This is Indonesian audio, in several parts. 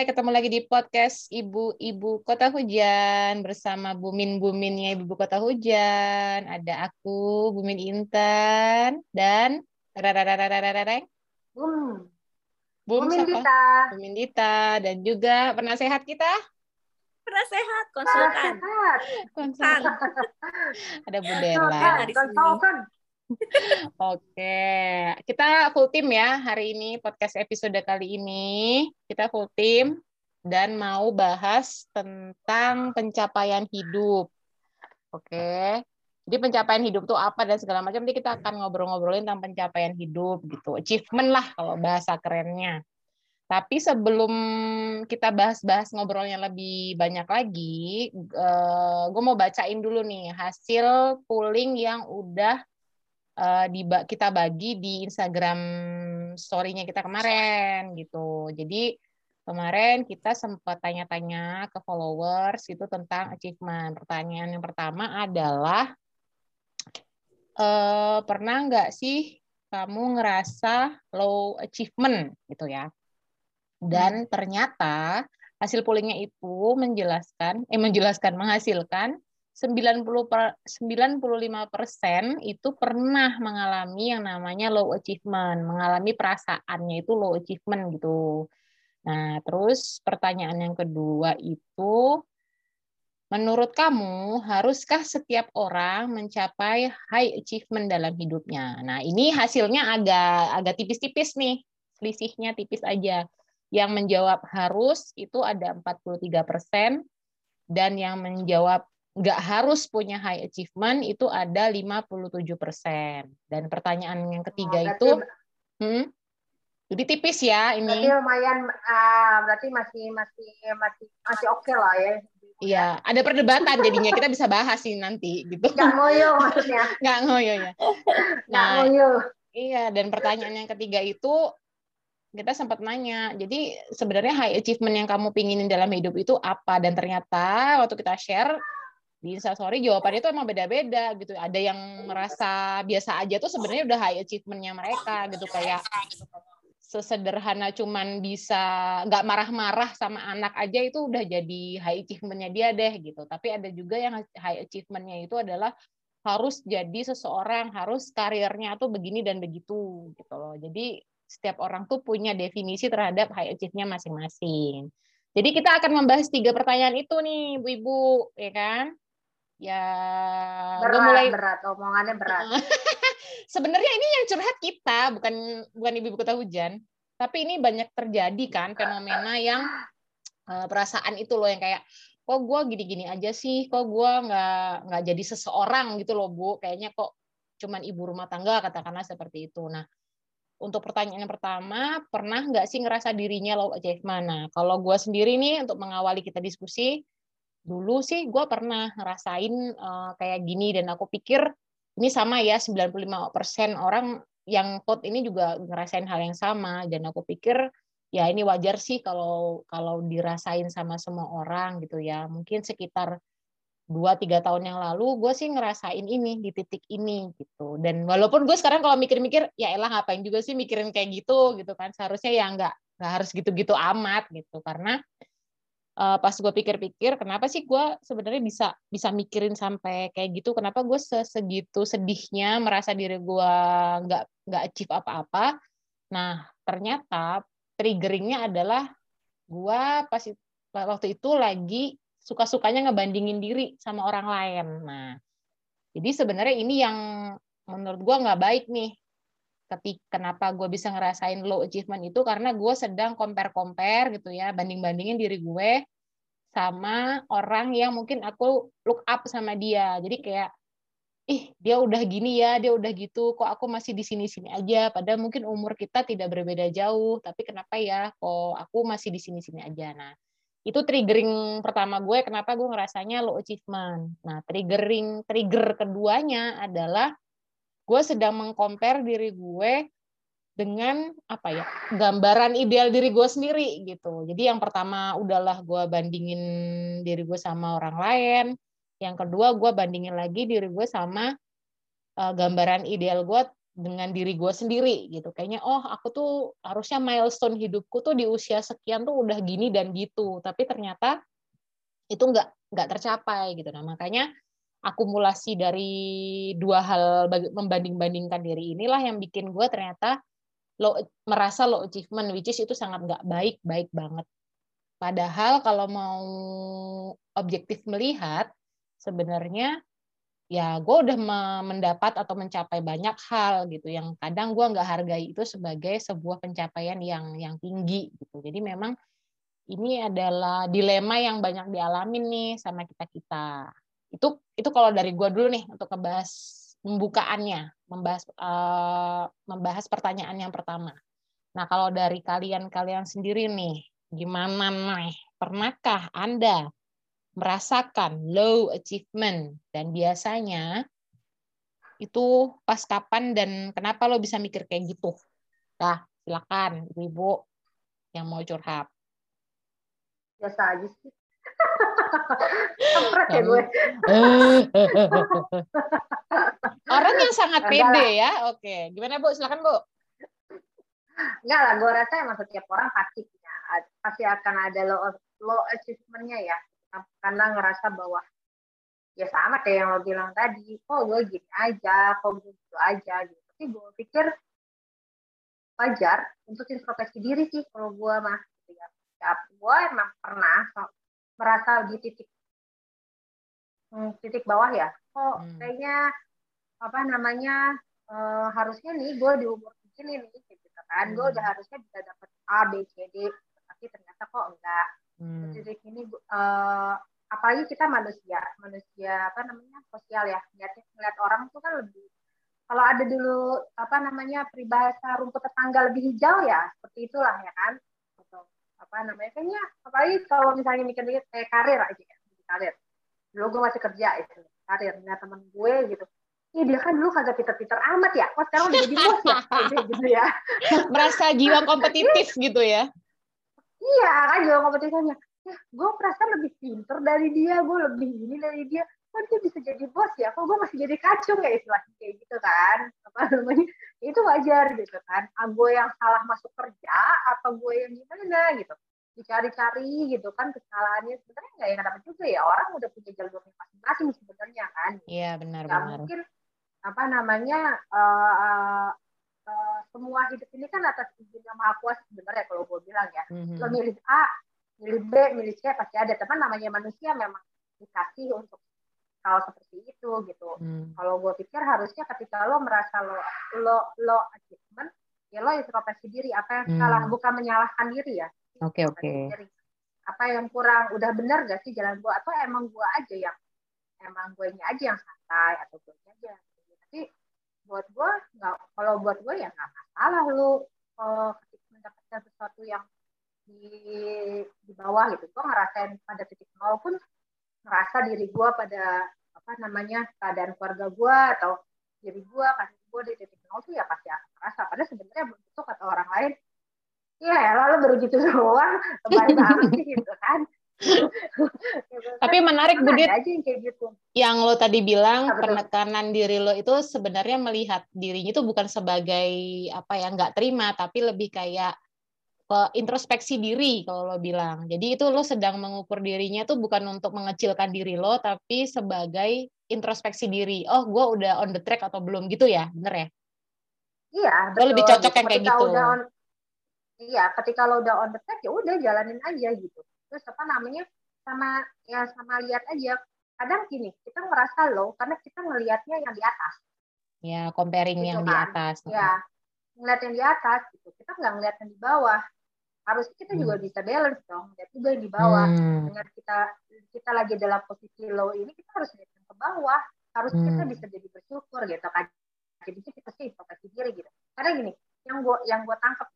Hai, ketemu lagi di podcast Ibu-Ibu Kota Hujan bersama Bumin-Buminnya Ibu Kota Hujan. Ada aku, Bumin Intan, dan Bum. Bum Bumin siapa? Dita. Bumin Dita dan juga penasehat kita Penasehat, konsultan. Sehat. konsultan ada Bu Konsultan. Della. di sini. Konsultan. Oke, kita full tim ya hari ini podcast episode kali ini kita full tim dan mau bahas tentang pencapaian hidup. Oke, jadi pencapaian hidup tuh apa dan segala macam. Nanti kita akan ngobrol-ngobrolin tentang pencapaian hidup gitu, achievement lah kalau bahasa kerennya. Tapi sebelum kita bahas-bahas ngobrolnya lebih banyak lagi, gue mau bacain dulu nih hasil polling yang udah eh, diba- kita bagi di Instagram story-nya kita kemarin gitu. Jadi kemarin kita sempat tanya-tanya ke followers itu tentang achievement. Pertanyaan yang pertama adalah eh, pernah nggak sih kamu ngerasa low achievement gitu ya? Dan ternyata hasil pollingnya itu menjelaskan, eh menjelaskan menghasilkan 90 per, 95% itu pernah mengalami yang namanya low achievement, mengalami perasaannya itu low achievement gitu. Nah, terus pertanyaan yang kedua itu menurut kamu haruskah setiap orang mencapai high achievement dalam hidupnya? Nah, ini hasilnya agak agak tipis-tipis nih. Selisihnya tipis aja. Yang menjawab harus itu ada 43% dan yang menjawab nggak harus punya high achievement itu ada 57%. Dan pertanyaan yang ketiga Oh, berarti- itu hmm, jadi tipis ya Berarti ini. lumayan, ah, berarti masih masih masih masih oke lah ya. Iya, ada perdebatan jadinya kita bisa bahas sih nanti gitu. Nggak ngoyo maksudnya. Nggak ngoyo ya. Nggak Nah, ngoyo. iya dan pertanyaan yang ketiga itu kita sempat nanya. Jadi sebenarnya high achievement yang kamu pinginin dalam hidup itu apa? Dan ternyata waktu kita share di Instastory jawabannya itu emang beda-beda gitu. Ada yang merasa biasa aja tuh sebenarnya udah high achievement-nya mereka gitu kayak sesederhana cuman bisa nggak marah-marah sama anak aja itu udah jadi high achievement-nya dia deh gitu. Tapi ada juga yang high achievement-nya itu adalah harus jadi seseorang, harus karirnya tuh begini dan begitu gitu loh. Jadi setiap orang tuh punya definisi terhadap high achieve-nya masing-masing. Jadi kita akan membahas tiga pertanyaan itu nih, Bu Ibu, ya kan? Ya, gue Berat, mulai berat. Omongannya berat. sebenarnya ini yang curhat kita bukan bukan ibu kota hujan. Tapi ini banyak terjadi kan fenomena yang eh, perasaan itu loh yang kayak kok gue gini-gini aja sih? Kok gue nggak nggak jadi seseorang gitu loh bu. Kayaknya kok cuman ibu rumah tangga katakanlah seperti itu. Nah untuk pertanyaan yang pertama pernah nggak sih ngerasa dirinya low achievement? Nah kalau gue sendiri nih untuk mengawali kita diskusi dulu sih gue pernah ngerasain eh, kayak gini dan aku pikir ini sama ya 95% orang yang vote ini juga ngerasain hal yang sama dan aku pikir ya ini wajar sih kalau kalau dirasain sama semua orang gitu ya. Mungkin sekitar dua tiga tahun yang lalu gue sih ngerasain ini di titik ini gitu. Dan walaupun gue sekarang kalau mikir-mikir ya elah ngapain juga sih mikirin kayak gitu gitu kan. Seharusnya ya nggak nggak harus gitu-gitu amat gitu. Karena eh, pas gue pikir-pikir kenapa sih gue sebenarnya bisa bisa mikirin sampai kayak gitu? Kenapa gue se- segitu sedihnya merasa diri gue nggak nggak achieve apa-apa? Nah ternyata triggeringnya adalah gue pas waktu itu lagi suka-sukanya ngebandingin diri sama orang lain. Nah jadi sebenarnya ini yang menurut gue nggak baik nih ketik kenapa gue bisa ngerasain low achievement itu? Karena gue sedang compare compare gitu ya banding bandingin diri gue sama orang yang mungkin aku look up sama dia. Jadi kayak ih dia udah gini ya dia udah gitu kok aku masih di sini sini aja? Padahal mungkin umur kita tidak berbeda jauh tapi kenapa ya kok aku masih di sini sini aja? Nah itu triggering pertama gue kenapa gue ngerasanya low achievement. Nah triggering trigger keduanya adalah gue sedang mengcompare diri gue dengan apa ya gambaran ideal diri gue sendiri gitu. Jadi yang pertama udahlah gue bandingin diri gue sama orang lain. Yang kedua gue bandingin lagi diri gue sama uh, gambaran ideal gue dengan diri gue sendiri gitu. Kayaknya oh aku tuh harusnya milestone hidupku tuh di usia sekian tuh udah gini dan gitu. Tapi ternyata itu nggak nggak tercapai gitu. Nah makanya akumulasi dari dua hal membanding-bandingkan diri inilah yang bikin gue ternyata low, merasa low achievement which is itu sangat nggak baik baik banget. Padahal kalau mau objektif melihat sebenarnya ya gue udah mendapat atau mencapai banyak hal gitu. Yang kadang gue nggak hargai itu sebagai sebuah pencapaian yang yang tinggi gitu. Jadi memang ini adalah dilema yang banyak dialamin nih sama kita kita itu itu kalau dari gue dulu nih untuk ngebahas pembukaannya membahas uh, membahas pertanyaan yang pertama nah kalau dari kalian kalian sendiri nih gimana nih pernahkah anda merasakan low achievement dan biasanya itu pas kapan dan kenapa lo bisa mikir kayak gitu? Nah, silakan ibu yang mau curhat. Biasa aja sih. Ya gue. Orang yang sangat pede ya. Oke, gimana Bu? Silakan Bu. Enggak lah, gue rasa emang setiap orang pasti punya, pasti akan ada low, low achievementnya ya karena ngerasa bahwa ya sama kayak yang lo bilang tadi kok gue gini aja kok gue gitu aja gitu tapi gue pikir wajar untuk introspeksi diri sih kalau gue mah gitu ya. ya gue emang pernah merasa di titik hmm, titik bawah ya kok hmm. kayaknya apa namanya uh, harusnya nih gue di umur segini nih gitu kan hmm. gue udah harusnya bisa dapat A B C D tapi ternyata kok enggak hmm. titik ini uh, apalagi kita manusia manusia apa namanya sosial ya lihat ngeliat orang tuh kan lebih kalau ada dulu apa namanya peribahasa rumput tetangga lebih hijau ya seperti itulah ya kan apa namanya kayaknya apalagi kalau misalnya mikir-mikir kayak karir aja ya karir dulu gue masih kerja itu karir nah temen gue gitu Iya dia kan dulu kagak pinter-pinter amat ya, kok sekarang udah jadi bos ya, gitu ya. Merasa jiwa kompetitif gitu ya. Iya kan juga kompetisinya. Ya, gue merasa lebih pinter dari dia, gue lebih ini dari dia. Kok dia bisa jadi bos ya? Kok gue masih jadi kacung ya istilahnya kayak gitu kan? Apa namanya? Itu wajar gitu kan. Ah, gue yang salah masuk kerja atau gue yang gimana gitu. Dicari-cari gitu kan kesalahannya sebenarnya nggak yang dapat juga ya. Orang udah punya jalur masing-masing sebenarnya kan. Iya benar benar. mungkin apa namanya uh, uh, semua hidup ini kan atas izin yang maha kuasa sebenarnya kalau gue bilang ya mm-hmm. lo milih A milih B milih C pasti ada teman namanya manusia memang dikasih untuk hal seperti itu gitu mm. kalau gue pikir harusnya ketika lo merasa lo lo lo achievement ya lo introspeksi diri apa yang mm. salah bukan menyalahkan diri ya oke okay, oke okay. apa yang kurang udah benar gak sih jalan gue atau emang gue aja yang emang gue aja yang santai atau gue aja tapi buat gue nggak kalau buat gue ya nggak masalah kalau ketika mendapatkan sesuatu yang di di bawah gitu gue ngerasain pada titik nol pun ngerasa diri gue pada apa namanya keadaan keluarga gue atau diri gue kan gue di titik nol tuh ya pasti akan merasa padahal sebenarnya begitu kata orang lain ya lalu baru gitu doang baik banget gitu kan. Tapi menarik Budit, gitu. yang lo tadi bilang nah, penekanan diri lo itu sebenarnya melihat dirinya itu bukan sebagai apa ya nggak terima, tapi lebih kayak introspeksi diri kalau lo bilang. Jadi itu lo sedang mengukur dirinya tuh bukan untuk mengecilkan diri lo, tapi sebagai introspeksi diri. Oh, gue udah on the track atau belum gitu ya, bener ya? Iya. Lo lebih cocok yang kayak gitu. on, iya, ketika lo udah on the track ya udah jalanin aja gitu terus apa namanya sama ya sama lihat aja kadang gini kita ngerasa low karena kita ngelihatnya yang di atas ya comparing gitu yang kan? di atas ya ngeliat yang di atas gitu kita nggak ngeliat yang di bawah harusnya kita hmm. juga bisa balance dong lihat juga yang di bawah hmm. dengan kita kita lagi dalam posisi low ini kita harus lihat ke bawah harus hmm. kita bisa jadi bersyukur gitu kan jadi kita sih introspeksi diri gitu karena gini yang gua yang gua tangkap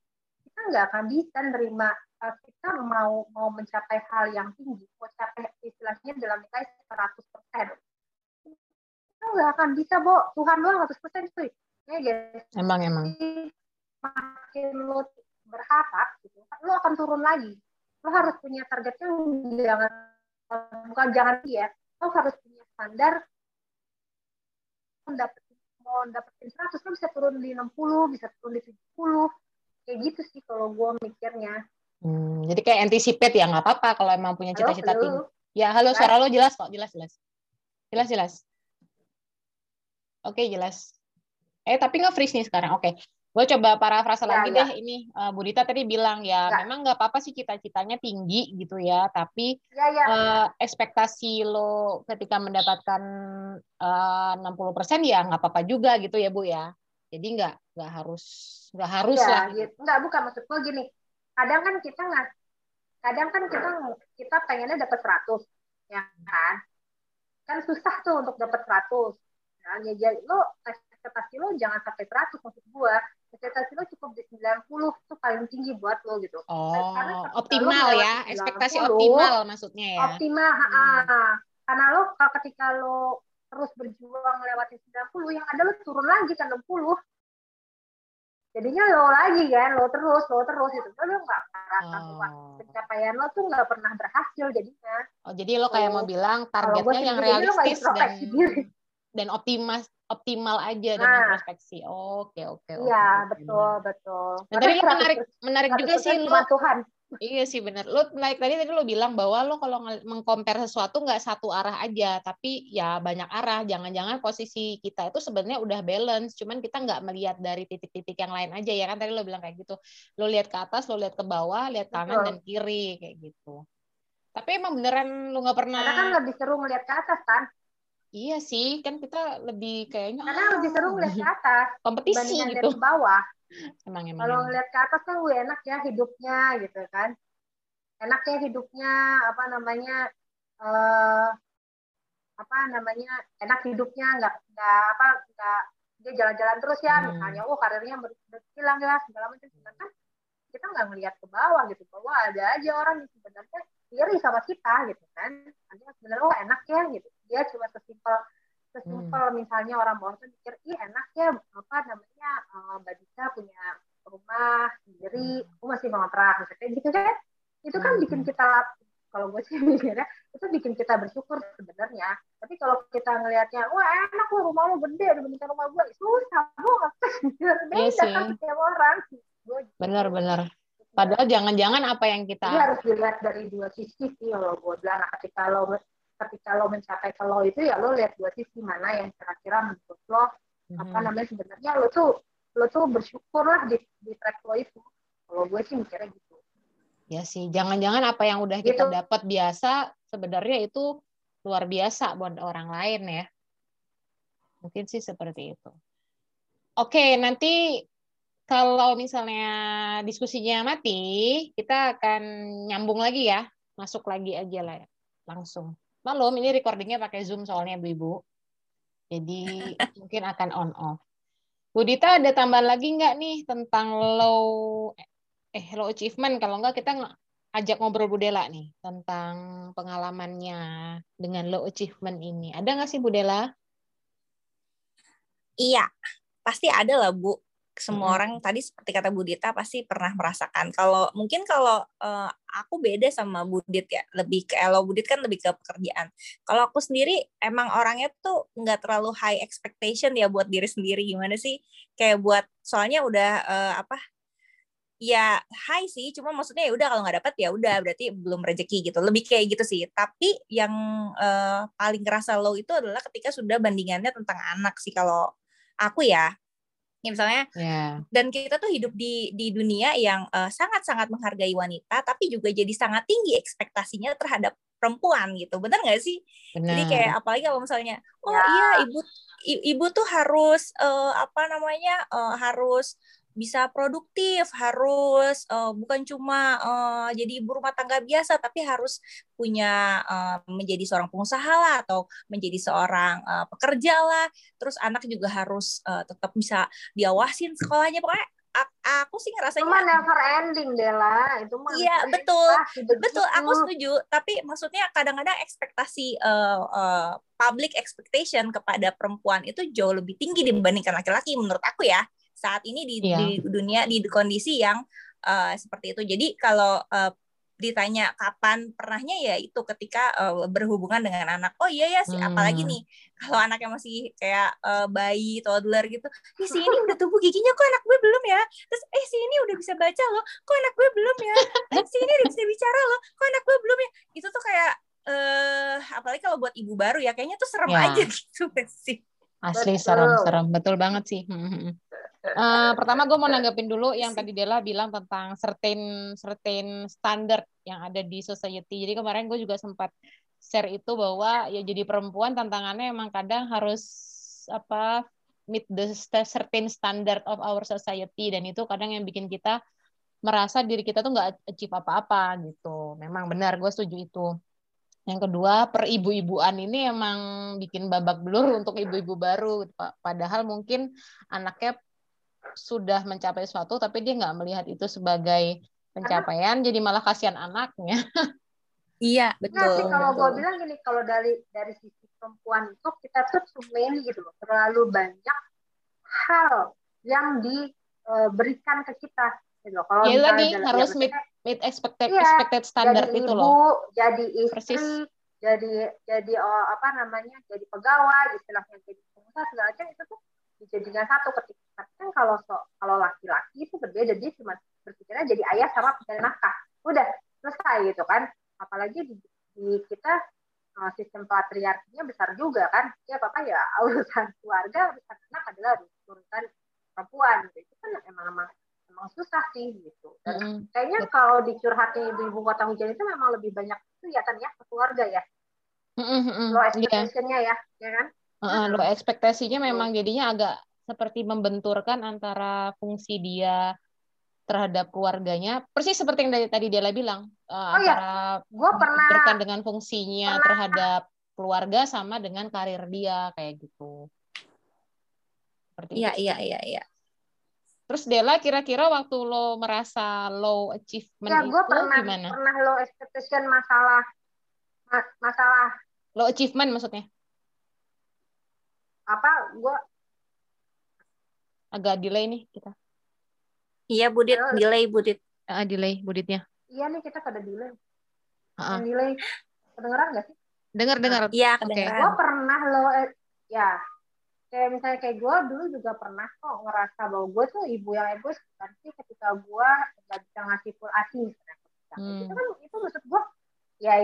kita nggak akan bisa nerima uh, kita mau mau mencapai hal yang tinggi, mau capai istilahnya dalam nilai 100 persen, kita nggak akan bisa, Bo. Tuhan doang 100 persen, cuy. Ya, guys. Emang, emang. Makin lo berharap, gitu, lo akan turun lagi. Lo harus punya targetnya jangan bukan jangan ya, lo harus punya standar mendapat mau dapetin 100 lo bisa turun di 60 bisa turun di 70 kayak gitu sih kalau gue mikirnya. Hmm, jadi kayak anticipate ya nggak apa-apa kalau emang punya cita-cita tinggi. Ya halo suara lo jelas kok jelas jelas. Jelas jelas. Oke jelas. Eh tapi nggak freeze nih sekarang oke gue coba parafrase ya, lagi ya. deh ini uh, Budita tadi bilang ya, ya. memang nggak apa-apa sih cita-citanya tinggi gitu ya tapi ya, ya. Uh, ekspektasi lo ketika mendapatkan uh, 60% ya nggak apa-apa juga gitu ya Bu ya jadi nggak nggak harus nggak harus ya, lah gitu. nggak bukan maksud gue gini kadang kan kita nggak kadang kan kita kita pengennya dapat 100 ya kan kan susah tuh untuk dapat 100 nah, ya, jadi lo ekspektasi lo jangan sampai 100 maksud gua ekspektasi lo cukup di 90 itu paling tinggi buat lo gitu. Oh karena optimal ya 90, ekspektasi optimal maksudnya ya. optimal hmm. karena lo kalau ketika lo terus berjuang melewati 90 yang ada lo turun lagi ke 60 jadinya lo lagi kan lo terus lo terus itu lo nggak merasa oh. pencapaian lo tuh nggak pernah berhasil jadinya. Oh jadi lo kayak so, mau bilang targetnya yang realistis dan dan optimas optimal aja nah. dan introspeksi. Oke, oke, oke. Iya, betul, betul. Dan tadi lo menarik menarik juga sih lo. Tuhan. Iya sih benar. Lo menarik tadi tadi lo bilang bahwa lo kalau mengcompare sesuatu nggak satu arah aja, tapi ya banyak arah. Jangan-jangan posisi kita itu sebenarnya udah balance, cuman kita nggak melihat dari titik-titik yang lain aja ya kan tadi lo bilang kayak gitu. Lo lihat ke atas, lo lihat ke bawah, lihat kanan betul. dan kiri kayak gitu. Tapi emang beneran lo nggak pernah. Karena kan lebih seru ngeliat ke atas kan. Iya sih, kan kita lebih kayaknya karena oh, lebih seru ngeliat ke atas kompetisi gitu. ke bawah. Emang emang. Kalau ngeliat ke atas kan gue enak ya hidupnya gitu kan. Enak ya hidupnya apa namanya uh, apa namanya enak hidupnya nggak nggak apa nggak dia jalan-jalan terus ya hmm. misalnya oh karirnya berkilang ya segala macam kan kita nggak ngeliat ke bawah gitu bahwa ada aja orang yang sebenarnya iri sama kita gitu kan sebenarnya oh enak ya gitu dia cuma sesimpel sesimpel hmm. misalnya orang Boston mikir ih enak ya apa namanya uh, Mbak Dika punya rumah sendiri aku masih ngontrak misalnya gitu kan. Itu kan bikin hmm. kita kalau gue sih mikirnya itu bikin kita bersyukur sebenarnya. Tapi kalau kita ngelihatnya wah enak loh rumah lo gede dibandingkan rumah gue susah banget beda iya kan setiap orang. Benar-benar Padahal jangan-jangan apa yang kita Jadi harus dilihat dari dua sisi sih kalau gue bilang nah, ketika lo ketika lo mencapai ke lo itu ya lo lihat dua sisi mana yang kira-kira menurut lo mm-hmm. apa namanya sebenarnya lo tuh lo tuh bersyukur lah di, di track lo itu. Kalau gue sih mikirnya gitu. Ya sih, jangan-jangan apa yang udah kita gitu. dapat biasa sebenarnya itu luar biasa buat orang lain ya. Mungkin sih seperti itu. Oke, nanti kalau misalnya diskusinya mati, kita akan nyambung lagi ya, masuk lagi aja lah ya, langsung. Malum, ini recordingnya pakai Zoom soalnya ibu-ibu. Jadi mungkin akan on off. Bu Dita ada tambahan lagi nggak nih tentang low eh low achievement? Kalau nggak kita ajak ngobrol Bu Dela nih tentang pengalamannya dengan low achievement ini. Ada nggak sih Bu Dela? Iya, pasti ada lah Bu semua hmm. orang tadi seperti kata Budita pasti pernah merasakan. Kalau mungkin kalau uh, aku beda sama Budit ya, lebih ke kalau Budit kan lebih ke pekerjaan. Kalau aku sendiri emang orangnya tuh nggak terlalu high expectation ya buat diri sendiri gimana sih? Kayak buat soalnya udah uh, apa? Ya high sih, cuma maksudnya ya udah kalau nggak dapat ya udah berarti belum rezeki gitu. Lebih kayak gitu sih. Tapi yang uh, paling kerasa low itu adalah ketika sudah bandingannya tentang anak sih kalau aku ya ya misalnya yeah. dan kita tuh hidup di di dunia yang uh, sangat-sangat menghargai wanita tapi juga jadi sangat tinggi ekspektasinya terhadap perempuan gitu benar nggak sih bener. jadi kayak apalagi kalau misalnya oh yeah. iya ibu ibu tuh harus uh, apa namanya uh, harus bisa produktif, harus uh, bukan cuma uh, jadi ibu rumah tangga biasa, tapi harus punya uh, menjadi seorang pengusaha lah atau menjadi seorang uh, pekerja lah. Terus anak juga harus uh, tetap bisa diawasin sekolahnya. Pokoknya aku sih ngerasanya cuma never ending Dela. Itu mah iya betul. betul aku setuju. Tapi maksudnya kadang-kadang ekspektasi uh, uh, public expectation kepada perempuan itu jauh lebih tinggi dibandingkan laki-laki menurut aku ya saat ini di, yeah. di dunia di kondisi yang uh, seperti itu. Jadi kalau uh, ditanya kapan pernahnya ya itu ketika uh, berhubungan dengan anak oh iya ya sih hmm. apalagi nih kalau anaknya masih kayak uh, bayi toddler gitu ih si ini udah tumbuh giginya kok anak gue belum ya terus eh si ini udah bisa baca loh kok anak gue belum ya eh si ini udah bisa bicara loh kok anak gue belum ya itu tuh kayak uh, apalagi kalau buat ibu baru ya kayaknya tuh serem ya. aja gitu sih asli serem serem betul banget sih hmm, hmm, hmm. Uh, pertama gue mau nanggapin dulu yang tadi Dela bilang tentang certain certain standard yang ada di society. Jadi kemarin gue juga sempat share itu bahwa ya jadi perempuan tantangannya emang kadang harus apa meet the certain standard of our society dan itu kadang yang bikin kita merasa diri kita tuh nggak achieve apa-apa gitu. Memang benar gue setuju itu. Yang kedua, per ibu-ibuan ini emang bikin babak belur untuk ibu-ibu baru. Padahal mungkin anaknya sudah mencapai sesuatu tapi dia nggak melihat itu sebagai pencapaian jadi malah kasihan anaknya iya betul nah, sih kalau gue bilang gini kalau dari dari sisi perempuan itu kita tuh too many gitu loh terlalu banyak hal yang diberikan ke kita gitu loh. kalau ya tadi harus meet meet expected iya, expected standard jadi itu ibu, loh jadi istri Persis. jadi jadi oh, apa namanya jadi pegawai istilahnya jadi pengusaha segala macam itu tuh dijadikan satu ketika tapi kan kalau so, kalau laki-laki itu berbeda dia cuma berpikirnya jadi ayah sama pencari nafkah udah selesai gitu kan apalagi di, di kita uh, sistem patriarkinya besar juga kan ya papa ya urusan keluarga urusan anak adalah urusan perempuan gitu. itu kan emang emang emang susah sih gitu dan mm -hmm. kayaknya kalau dicurhati di ibu kota hujan itu memang lebih banyak itu ya kan ya ke keluarga ya mm -hmm. low iya. expectationnya yeah. ya ya kan uh, low ekspektasinya memang jadinya agak seperti membenturkan antara fungsi dia terhadap keluarganya persis seperti yang dari tadi dia bilang uh, oh, iya. antara ya. gua pernah dengan fungsinya pernah. terhadap keluarga sama dengan karir dia kayak gitu seperti iya iya iya iya terus Dela kira-kira waktu lo merasa low achievement ya, itu pernah, gimana pernah low expectation masalah masalah low achievement maksudnya apa gue agak delay nih kita. Iya, Budit, uh, delay Budit. Uh, delay Buditnya. Iya nih kita pada delay. Uh -uh. Delay. Kedengeran nggak sih? Dengar, dengar. Iya, kedengeran. Okay. Gue pernah lo eh, ya kayak misalnya kayak gue dulu juga pernah kok ngerasa bahwa gue tuh ibu yang egois kan sih ketika gue nggak bisa ngasih full asi misalnya. Hmm. Itu kan itu maksud gue ya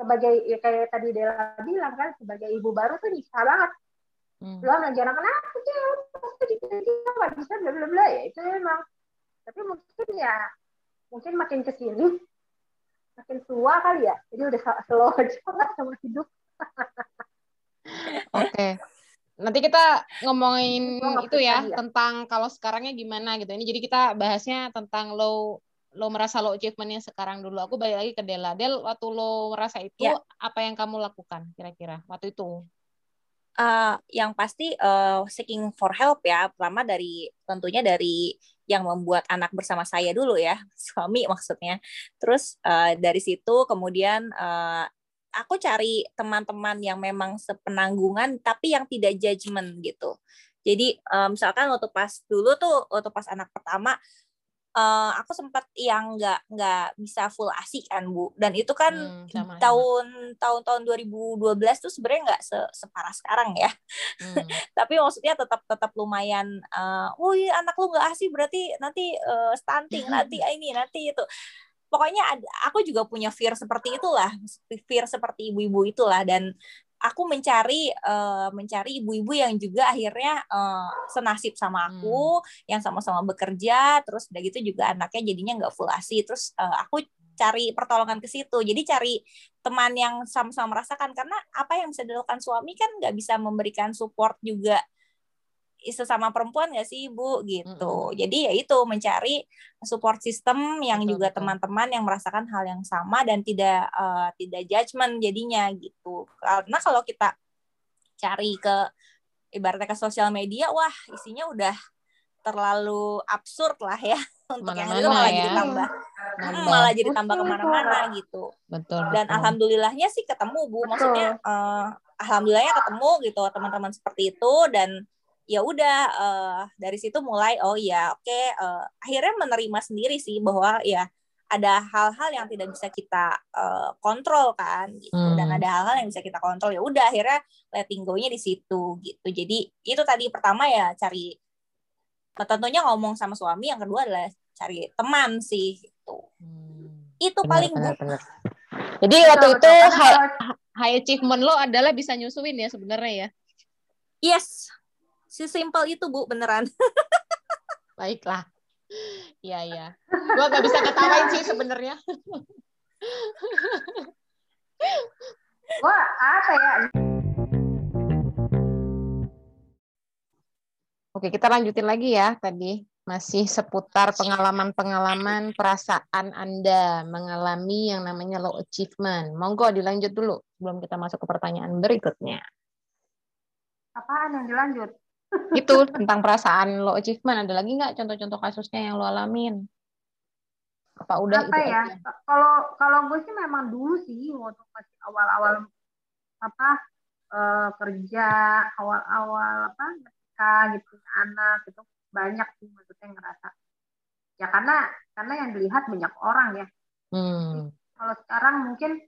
sebagai ya kayak tadi Dela bilang kan sebagai ibu baru tuh bisa banget hmm. lo ngajar anak sih pasti dia nggak bisa bla bla bla. Ya itu emang tapi mungkin ya mungkin makin ke sini makin tua kali ya. Jadi udah slow aja sama hidup. Oke. Okay. nanti kita ngomongin itu ya, ya tentang kalau sekarangnya gimana gitu. Ini jadi kita bahasnya tentang lo lo merasa lo achievementnya sekarang dulu. Aku balik lagi ke Dela Del waktu lo merasa itu ya. apa yang kamu lakukan kira-kira waktu itu uh, yang pasti uh, seeking for help ya pertama dari tentunya dari yang membuat anak bersama saya dulu ya suami maksudnya. Terus uh, dari situ kemudian uh, aku cari teman-teman yang memang sepenanggungan tapi yang tidak judgement gitu. Jadi misalkan waktu pas dulu tuh waktu pas anak pertama uh, aku sempat yang nggak nggak bisa full asik kan bu. Dan itu kan hmm, tahun tahun tahun 2012 tuh sebenarnya nggak se separah sekarang ya. Hmm. tapi maksudnya tetap tetap lumayan uh, oh iya anak lu nggak asik berarti nanti uh, stunting nanti ini nanti itu. Pokoknya ada, aku juga punya fear seperti itulah fear seperti ibu-ibu itulah. Dan aku mencari uh, mencari ibu-ibu yang juga akhirnya uh, senasib sama aku hmm. yang sama-sama bekerja terus udah gitu juga anaknya jadinya nggak full asi terus uh, aku cari pertolongan ke situ. Jadi cari teman yang sama-sama merasakan. Karena apa yang bisa dilakukan suami kan nggak bisa memberikan support juga sesama perempuan nggak sih ibu gitu. Mm-hmm. jadi ya itu mencari support system yang betul, juga teman-teman yang merasakan hal yang sama dan tidak uh, tidak judgement jadinya gitu. Karena kalau kita cari ke ibaratnya ke sosial media wah isinya udah terlalu absurd lah ya. Untuk Mana yang itu malah ya. jadi tambah hmm, malah jadi tambah ke mana-mana gitu. Betul, dan betul. alhamdulillahnya sih ketemu bu. Maksudnya uh, alhamdulillahnya ketemu gitu. Teman-teman seperti itu dan ya udah uh, dari situ mulai oh ya oke okay, uh, akhirnya menerima sendiri sih bahwa ya ada hal-hal yang tidak bisa kita uh, kontrol kan gitu hmm. dan ada hal-hal yang bisa kita kontrol ya udah akhirnya letting go-nya di situ gitu jadi itu tadi pertama ya cari tentunya ngomong sama suami yang kedua adalah cari teman sih gitu hmm. itu benar, paling benar, benar. jadi waktu itu high, high achievement lo adalah bisa nyusuin ya sebenarnya ya yes si simple itu bu beneran baiklah Iya iya. Gua gak bisa ketawain sih sebenarnya. Wah apa ya? Oke kita lanjutin lagi ya tadi masih seputar pengalaman-pengalaman perasaan Anda mengalami yang namanya low achievement. Monggo dilanjut dulu sebelum kita masuk ke pertanyaan berikutnya. Apaan yang dilanjut? Itu tentang perasaan lo achievement ada lagi nggak contoh-contoh kasusnya yang lo alamin? Apa udah apa itu ya? kalau kalau gue sih memang dulu sih waktu masih awal-awal apa uh, kerja awal-awal apa nikah gitu anak gitu banyak sih maksudnya ngerasa. Ya karena karena yang dilihat banyak orang ya. Hmm. kalau sekarang mungkin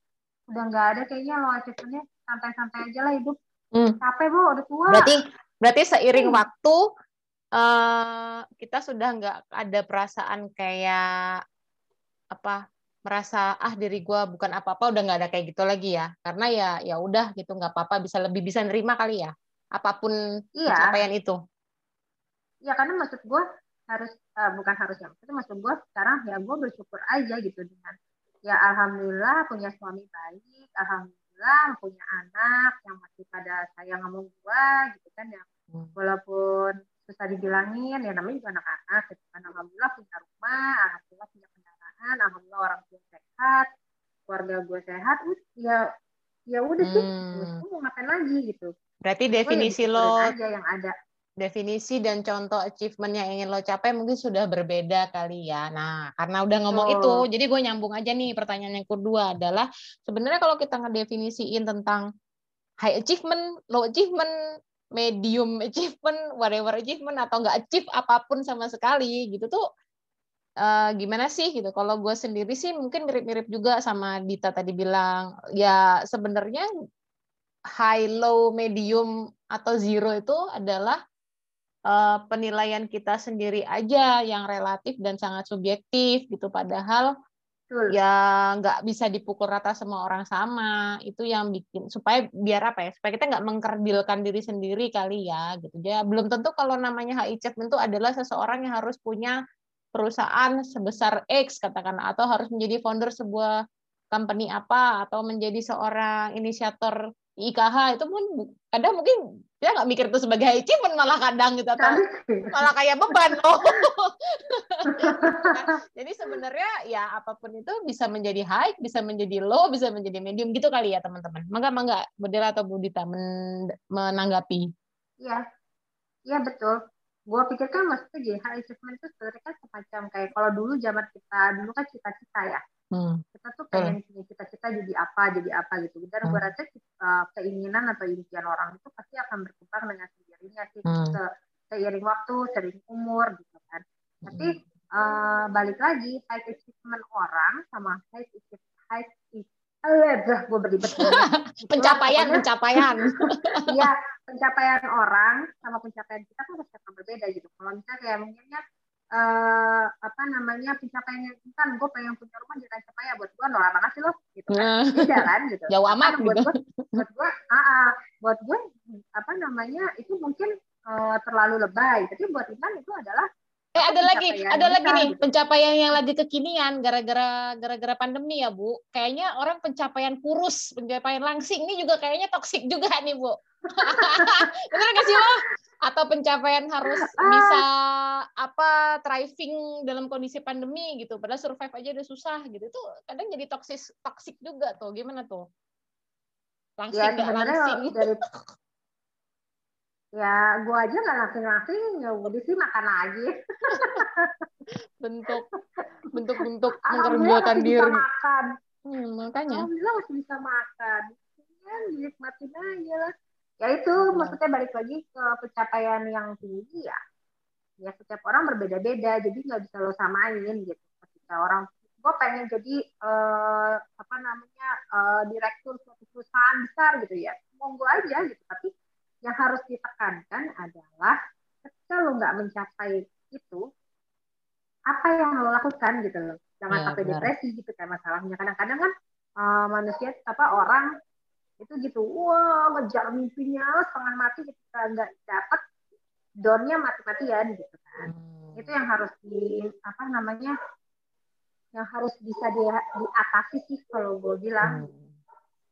udah nggak ada kayaknya lo achievementnya santai-santai aja lah hidup. Hmm. capek bu udah tua. Berarti Berarti seiring hmm. waktu uh, kita sudah nggak ada perasaan kayak apa merasa ah diri gue bukan apa-apa udah nggak ada kayak gitu lagi ya karena ya ya udah gitu nggak apa-apa bisa lebih bisa nerima kali ya apa pun iya. pencapaian itu ya karena maksud gue harus uh, bukan harus yang itu maksud gue sekarang ya gue bersyukur aja gitu dengan ya alhamdulillah punya suami baik alhamdulillah alhamdulillah punya anak yang masih pada sayang sama gue gitu kan yang hmm. walaupun susah dibilangin ya namanya juga anak-anak gitu kan alhamdulillah punya rumah alhamdulillah punya kendaraan alhamdulillah orang tua sehat keluarga gue sehat ya ya udah sih hmm. mau ngapain lagi gitu berarti definisi ya lo aja yang ada definisi dan contoh achievement yang ingin lo capai mungkin sudah berbeda kali ya. Nah, karena udah ngomong oh. itu, jadi gue nyambung aja nih pertanyaan yang kedua adalah sebenarnya kalau kita ngedefinisiin tentang high achievement, low achievement, medium achievement, whatever achievement atau nggak achieve apa pun sama sekali gitu tuh uh, gimana sih gitu. Kalau gue sendiri sih mungkin mirip-mirip juga sama Dita tadi bilang ya sebenarnya high, low, medium atau zero itu adalah uh, penilaian kita sendiri aja yang relatif dan sangat subjektif gitu. Padahal Betul. ya nggak bisa dipukul rata semua orang sama. Itu yang bikin supaya biar apa ya supaya kita nggak mengkerdilkan diri sendiri kali ya gitu. Ya belum tentu kalau namanya HI itu adalah seseorang yang harus punya perusahaan sebesar X katakan atau harus menjadi founder sebuah company apa atau menjadi seorang inisiator IKH itu pun kadang mungkin dia nggak mikir itu sebagai achievement malah kadang gitu atau malah kayak beban loh. Jadi sebenarnya ya apa pun itu bisa menjadi high, bisa menjadi low, bisa menjadi medium gitu kali ya teman-teman. Mangga mangga Bedela atau Budita men menanggapi. Iya, iya betul. Gue pikir kan maksudnya jadi high achievement itu sebenarnya kan semacam kayak kalau dulu zaman kita dulu kan cita-cita ya Hmm. Kita tuh pengen punya cita-cita jadi apa, jadi apa gitu. Dan hmm. gue rasa uh, keinginan atau impian orang itu pasti akan berkembang dengan sendirinya sih. Hmm. Se seiring waktu, seiring umur gitu kan. Hmm. Tapi uh, balik lagi, high achievement orang sama high achievement high Eh, gue berlibat. pencapaian, pencapaian. Iya, pencapaian orang sama pencapaian kita kan pasti akan berbeda gitu. Kalau misalnya kayak mungkinnya uh, apa namanya pencapaian yang kan gue pengen punya rumah jangan capai ya buat gue nolak banget sih lo gitu kan nah. beda kan gitu jauh amat buat gitu. gue buat gue ah, ah, buat gue apa namanya itu mungkin uh, terlalu lebay tapi buat Iman itu adalah Eh ada lagi, ada lagi nih pencapaian yang lagi kekinian gara-gara gara-gara pandemi ya Bu. Kayaknya orang pencapaian kurus, pencapaian langsing ini juga kayaknya toksik juga nih Bu. Bener gak sih lo? Atau pencapaian harus bisa apa thriving dalam kondisi pandemi gitu. Padahal survive aja udah susah gitu. Itu kadang jadi toksik toksik juga tuh. Gimana tuh? Langsing ya, gak langsing? Dari, ya gue aja nggak langsing-langsing ya udah sih makan lagi. Bentuk bentuk bentuk mengkerjakan diri. makan. Hmm, makanya. Alhamdulillah masih bisa makan. Ya dinikmatin aja lah. Ya itu hmm. maksudnya balik lagi ke pencapaian yang tinggi ya. Ya setiap orang berbeda-beda jadi nggak bisa lo samain gitu. Ketika orang gue pengen jadi uh, apa namanya uh, direktur suatu perusahaan besar gitu ya. Monggo aja gitu tapi yang harus ditekankan adalah ketika lo nggak mencapai itu apa yang lo lakukan gitu loh jangan ya, sampai benar. depresi gitu kayak masalahnya kadang-kadang kan uh, manusia apa orang itu gitu wah ngejar mimpinya setengah mati ketika nggak dapat dornya mati-matian gitu kan hmm. itu yang harus di apa namanya yang harus bisa di, diatasi sih kalau gue bilang hmm.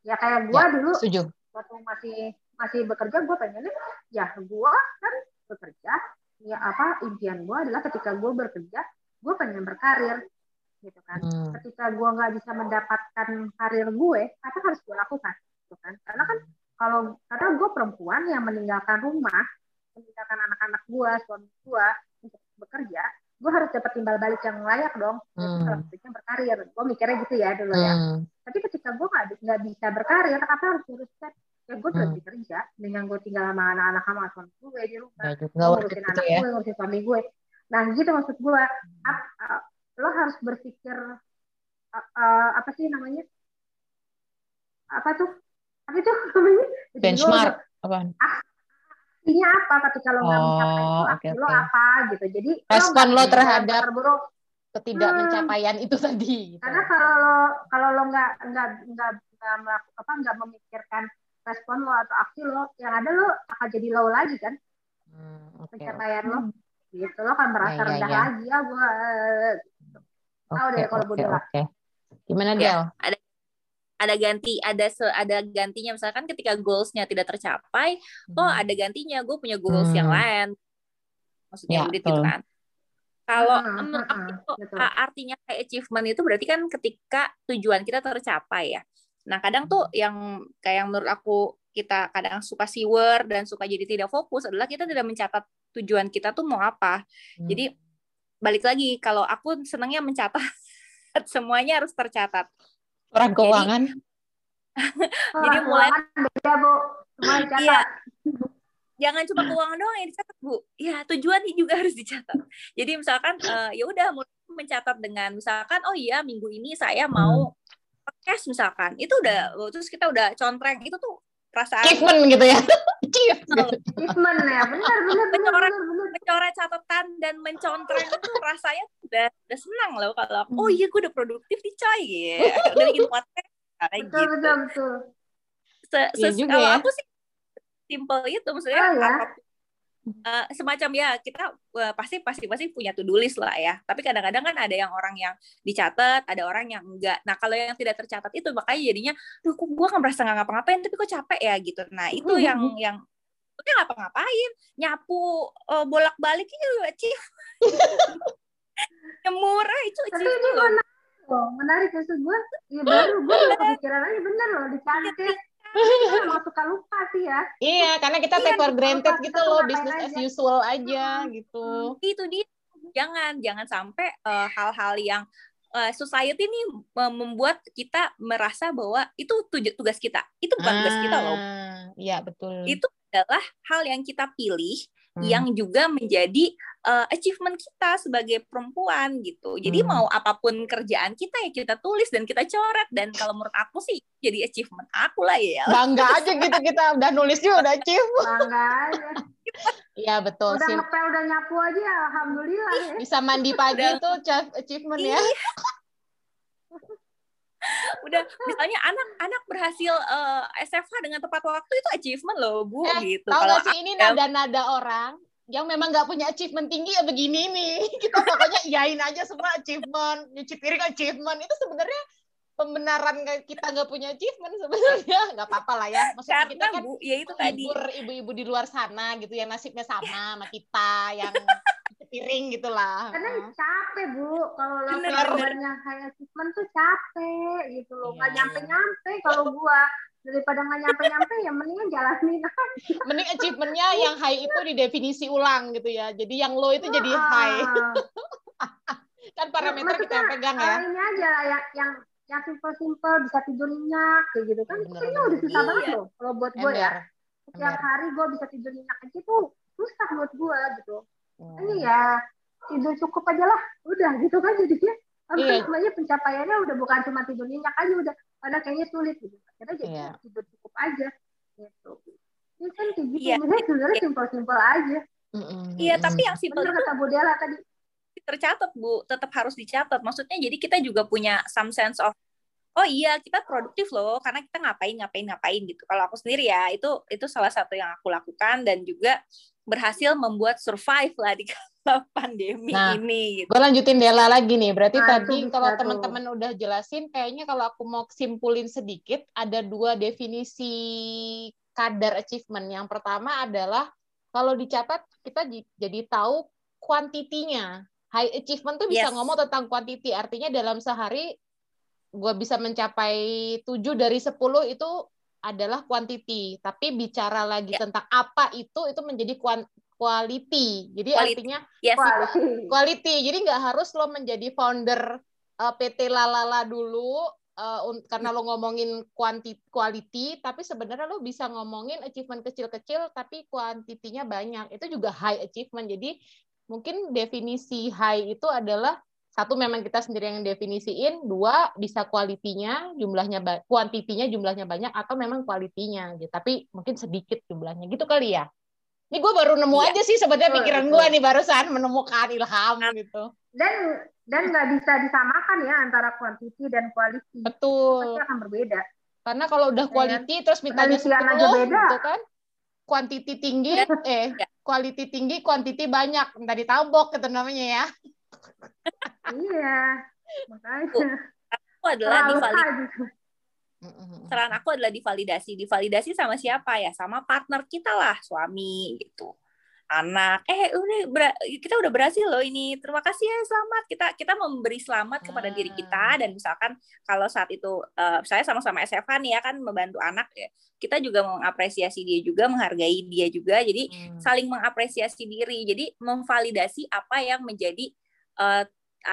ya kayak gue ya, dulu setuju. waktu masih masih bekerja gue pengennya ya gue kan bekerja. Ya apa impian gue adalah ketika gue bekerja gue pengen berkarir gitu kan. Hmm. ketika gue nggak bisa mendapatkan karir gue apa harus gue lakukan gitu kan. Karena kan kalau karena gue perempuan yang meninggalkan rumah meninggalkan anak-anak gue suami gue untuk bekerja gue harus dapat timbal balik yang layak dong. Hmm. kalau berkarir. Gue mikirnya gitu ya dulu ya. Hmm. tapi ketika gue nggak nggak bisa berkarir apa harus nguruskan ya gue hmm. lagi kerja dengan gue tinggal sama anak-anak sama suami gue di rumah nah, gue ngurusin gitu anak ya. gue ngurusin suami gue nah gitu maksud gue ap, uh, lo harus berpikir uh, uh, apa sih namanya apa tuh apa itu namanya benchmark apa ah, artinya apa ketika lo nggak oh, mencapai itu okay, okay. lo apa gitu jadi respon lo, lo terhadap terburuk ketidak hmm. itu tadi gitu. karena kalau lo kalau lo nggak nggak nggak nggak apa nggak memikirkan respon lo atau aksi lo yang ada lo akan jadi low lagi kan? Hmm, okay, pencapaian okay. lo gitu lo kan merasa ya, ya, rendah ya. lagi. Ya gue gitu. tahu deh kalau okay, okay. gimana dia ya, ada ada ganti ada se, ada gantinya. Misalkan ketika goalsnya tidak tercapai hmm. oh ada gantinya. Gue punya goals hmm. yang lain. Maksudnya ya, gitu kan. Kalau hmm, hmm, hmm, artinya kayak achievement itu berarti kan ketika tujuan kita tercapai ya nah kadang tuh yang kayak yang menurut aku kita kadang suka siwer dan suka jadi tidak fokus adalah kita tidak mencatat tujuan kita tuh mau apa. Hmm. jadi balik lagi kalau aku senangnya mencatat semuanya harus tercatat. Orang keuangan? Jadi, jadi mulai beda bu. Iya. Jangan cuma keuangan doang yang dicatat bu. Ya tujuan juga harus dicatat. Jadi misalkan uh, ya udah mencatat dengan misalkan oh iya minggu ini saya mau cash misalkan itu udah terus kita udah contreng itu tuh perasaan achievement gitu ya? Achievement ya benar benar mencoret mencoret catatan dan mencontreng itu rasanya udah udah senang loh kalau oh iya gue udah produktif nih coy gitu. Udah bikin podcast kayak betul, gitu. betul betul. Se, se, ya juga kalau ya. aku sih simple itu maksudnya oh, ya? Uh, semacam ya kita uh, pasti pasti pasti punya to do list lah ya. Tapi kadang-kadang kan ada yang orang yang dicatat ada orang yang enggak. Nah kalau yang tidak tercatat itu makanya jadinya tuh kok gue kan merasa nggak ngapa-ngapain tapi kok capek ya gitu. Nah itu mm -hmm. yang yang itu ngapa-ngapain? Nyapu uh, bolak-balik itu achieve nyemur itu itu. loh menarik maksud gue ya baru gue kepikiran aja bener loh dicantik emang suka lupa sih ya. Iya, karena kita take for granted gitu loh, business as usual aja gitu. Itu dia. Jangan jangan sampai uh, hal-hal yang uh, society ini membuat kita merasa bahwa itu tugas kita. Itu bukan ah, tugas kita loh. Ah, iya, betul. Itu adalah hal yang kita pilih hmm. yang juga menjadi uh, achievement kita sebagai perempuan gitu. Jadi hmm. mau apa pun kerjaan kita ya kita tulis dan kita coret dan kalau menurut aku sih jadi achievement aku lah ya. Bangga aja gitu kita udah nulis juga udah achieve. Bangga aja. Iya betul. Udah ngepel udah nyapu aja alhamdulillah ya. Bisa mandi pagi itu achievement ya. Udah misalnya anak-anak berhasil uh, eh, SFH dengan tepat waktu itu achievement loh bu eh, gitu. kalau sih ini nada-nada orang yang memang nggak punya achievement tinggi ya begini nih. Kita pokoknya iyain aja semua achievement nyuci piring achievement. Itu sebenarnya pembenaran kita nggak punya achievement sebenarnya. Nggak apa-apa lah ya. Maksudnya Karena, kita kan bu, ya itu tadi. ibu-ibu di luar sana gitu ya. Nasibnya sama sama kita yang piring gitulah. Karena capek bu, kalau lo sebenarnya kayak achievement tuh capek gitu loh, nggak yeah. nyampe-nyampe kalau gua daripada nggak nyampe-nyampe ya mendingan jalanin aja. Mending achievementnya yang high itu didefinisi ulang gitu ya, jadi yang low itu jadi high. kan parameter kita yang pegang ya. Ini aja yang yang yang simple-simple bisa tidur nyenyak kayak gitu kan, itu udah susah iya. banget loh kalau buat gue ya. Setiap hari gue bisa tidur nyenyak aja tuh susah buat gue gitu. Hmm. Ini ya tidur cukup aja lah, udah gitu kan jadinya. kan iya. sebenarnya pencapaiannya udah bukan cuma tidur nyenyak aja udah pada kayaknya sulit gitu kita jadi iya. tidur cukup aja gitu ini kan kayak gitu iya. sebenarnya simpel-simpel aja Iya, tapi yang simpel itu kata Bu Dela tadi tercatat Bu, tetap harus dicatat. Maksudnya jadi kita juga punya some sense of oh iya kita produktif loh karena kita ngapain ngapain ngapain gitu. Kalau aku sendiri ya itu itu salah satu yang aku lakukan dan juga berhasil membuat survive lah di pandemi nah, ini. Gitu. Gue lanjutin Dela lagi nih. Berarti nah, tadi kalau teman-teman udah jelasin, kayaknya kalau aku mau simpulin sedikit, ada dua definisi kadar achievement. Yang pertama adalah kalau dicatat kita jadi tahu kuantitinya. High achievement tuh bisa yes. ngomong tentang kuantiti. Artinya dalam sehari gue bisa mencapai 7 dari 10 itu adalah kuantiti. Tapi bicara lagi yeah. tentang apa itu, itu menjadi quality. Jadi quality. artinya yes, quality. Jadi nggak harus lo menjadi founder uh, eh, PT Lalala dulu uh, karena lo ngomongin quantity quality, tapi sebenarnya lo bisa ngomongin achievement kecil-kecil tapi kuantitinya banyak. Itu juga high achievement. Jadi mungkin definisi high itu adalah satu memang kita sendiri yang definisiin, dua bisa kualitinya jumlahnya kuantitinya jumlahnya banyak atau memang kualitinya gitu. Tapi mungkin sedikit jumlahnya gitu kali ya. Ini gue baru nemu iya. aja sih sebenarnya pikiran gue nih barusan menemukan ilham gitu. Dan dan nggak bisa disamakan ya antara kuantiti dan quality. Betul. Pasti akan berbeda. Karena kalau udah quality ya, terus mintanya sepuluh gitu kan, kuantiti tinggi, ya. eh quality tinggi, kuantiti banyak, minta ditabok gitu namanya ya. Iya, makanya. Aku adalah di Saran aku adalah divalidasi. Divalidasi sama siapa ya? Sama partner kita lah, suami gitu. Anak, eh udah kita udah berhasil loh ini. Terima kasih ya selamat. Kita kita memberi selamat kepada diri kita ah. dan misalkan kalau saat itu uh, saya sama-sama SFH nih ya kan membantu anak ya. Kita juga mengapresiasi dia juga, menghargai dia juga. Jadi hmm. saling mengapresiasi diri. Jadi memvalidasi apa yang menjadi uh,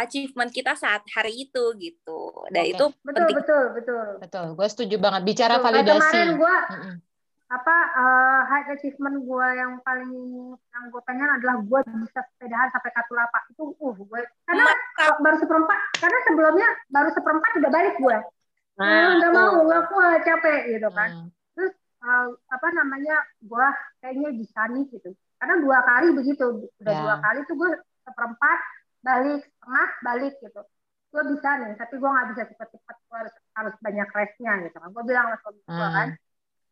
achievement kita saat hari itu gitu. Dan okay. itu betul penting. betul betul. Betul. Gue setuju banget bicara betul. validasi. kemarin gue mm -hmm. apa uh, high achievement gue yang paling yang gue pengen adalah gue bisa sepedahan sampai Katulapa itu uh gue karena Mata. baru seperempat karena sebelumnya baru seperempat udah balik gue. Nah, nggak mau nggak kuat capek gitu kan. Hmm. Terus uh, apa namanya gue kayaknya bisa nih gitu. Karena dua kali begitu udah yeah. dua kali tuh gue seperempat balik setengah balik gitu. Gue bisa nih tapi gue nggak bisa cepet-cepet gue harus harus banyak restnya gitu kan. Gue bilang sama suami gue hmm. kan